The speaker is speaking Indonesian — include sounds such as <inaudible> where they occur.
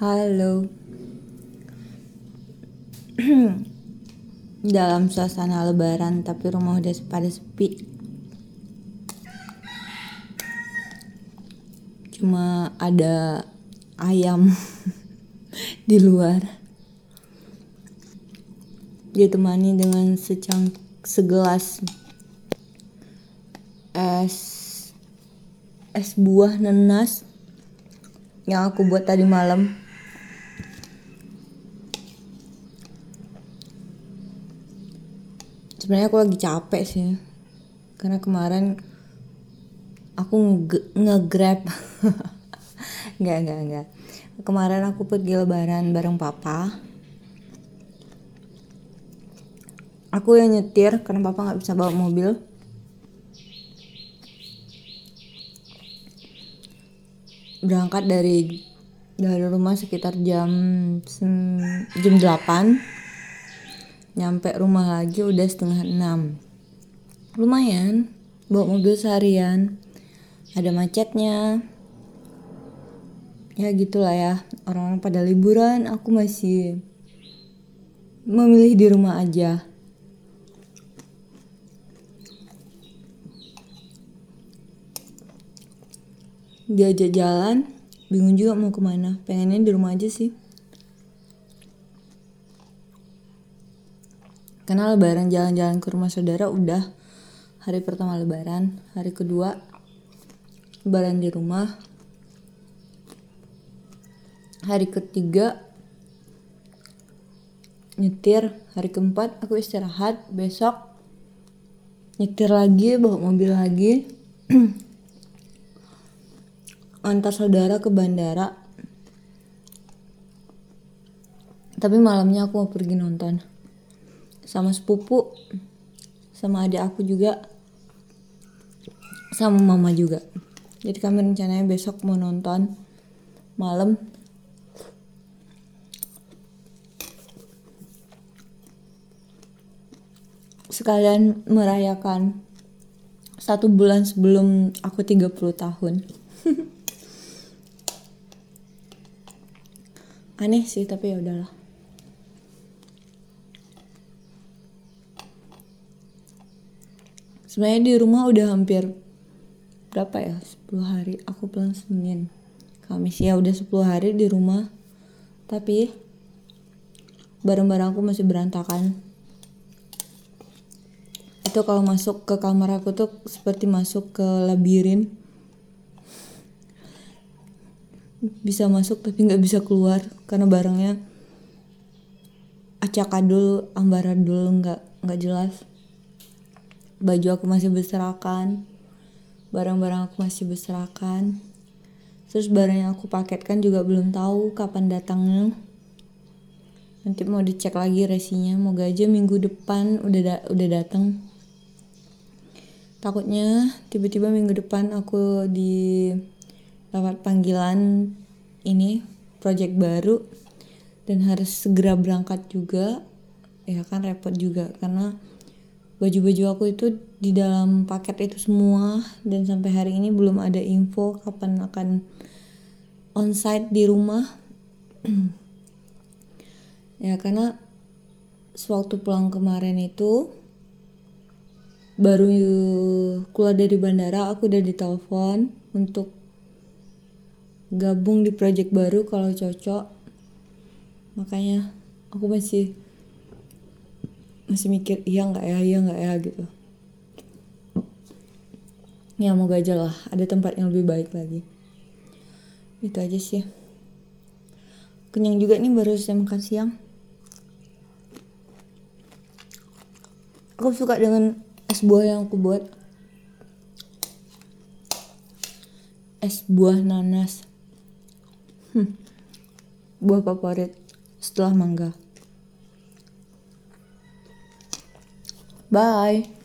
Halo. <clears throat> Dalam suasana lebaran tapi rumah udah pada sepi. Cuma ada ayam <laughs> di luar. Ditemani dengan secang segelas es es buah nanas yang aku buat tadi malam sebenarnya aku lagi capek sih. Karena kemarin aku nge-grab. <laughs> Nggak nggak nggak. Kemarin aku pergi lebaran bareng papa. Aku yang nyetir karena papa nggak bisa bawa mobil. Berangkat dari dari rumah sekitar jam jam 8 nyampe rumah lagi udah setengah 6 lumayan bawa mobil seharian. Ada macetnya. Ya gitulah ya orang-orang pada liburan aku masih memilih di rumah aja. Diajak jalan bingung juga mau ke mana. Pengennya di rumah aja sih karena lebaran jalan-jalan ke rumah saudara udah. Hari pertama lebaran hari kedua lebaran di rumah. Hari ketiga nyetir. Hari keempat aku istirahat. Besok nyetir lagi bawa mobil lagi. <clears throat> Antar saudara ke bandara. Tapi malamnya aku mau pergi nonton sama sepupu sama adik aku juga sama mama juga. Jadi kami rencananya besok mau nonton malam. Sekalian merayakan satu bulan sebelum aku 30 tahun. <laughs> Aneh sih tapi ya udahlah sebenarnya di rumah udah hampir berapa ya? 10 hari. Aku pulang Senin Kamis. Ya udah 10 hari di rumah. Tapi barang-barang aku masih berantakan. Itu kalau masuk ke kamar aku tuh seperti masuk ke labirin. Bisa masuk tapi nggak bisa keluar karena barangnya acak adul ambaradul nggak nggak jelas baju aku masih berserakan barang-barang aku masih berserakan. Terus barang yang aku paketkan juga belum tahu kapan datangnya. Nanti mau dicek lagi resinya mau aja minggu depan udah da udah datang. Takutnya tiba-tiba minggu depan aku di dapat panggilan ini project baru dan harus segera berangkat juga. Ya kan repot juga karena baju-baju aku itu di dalam paket itu semua. Dan sampai hari ini belum ada info kapan akan onsite di rumah. <clears throat> Ya karena sewaktu pulang kemarin itu baru keluar dari bandara aku udah ditelepon untuk gabung di project baru kalau cocok. Makanya aku masih masih mikir iya nggak ya iya nggak ya gitu. Ya mau aja lah ada tempat yang lebih baik lagi. Itu aja sih. Kenyang juga nih baru saya makan siang. Aku suka dengan es buah yang aku buat. Es buah nanas. Hmm. Buah favorit setelah mangga. Bye.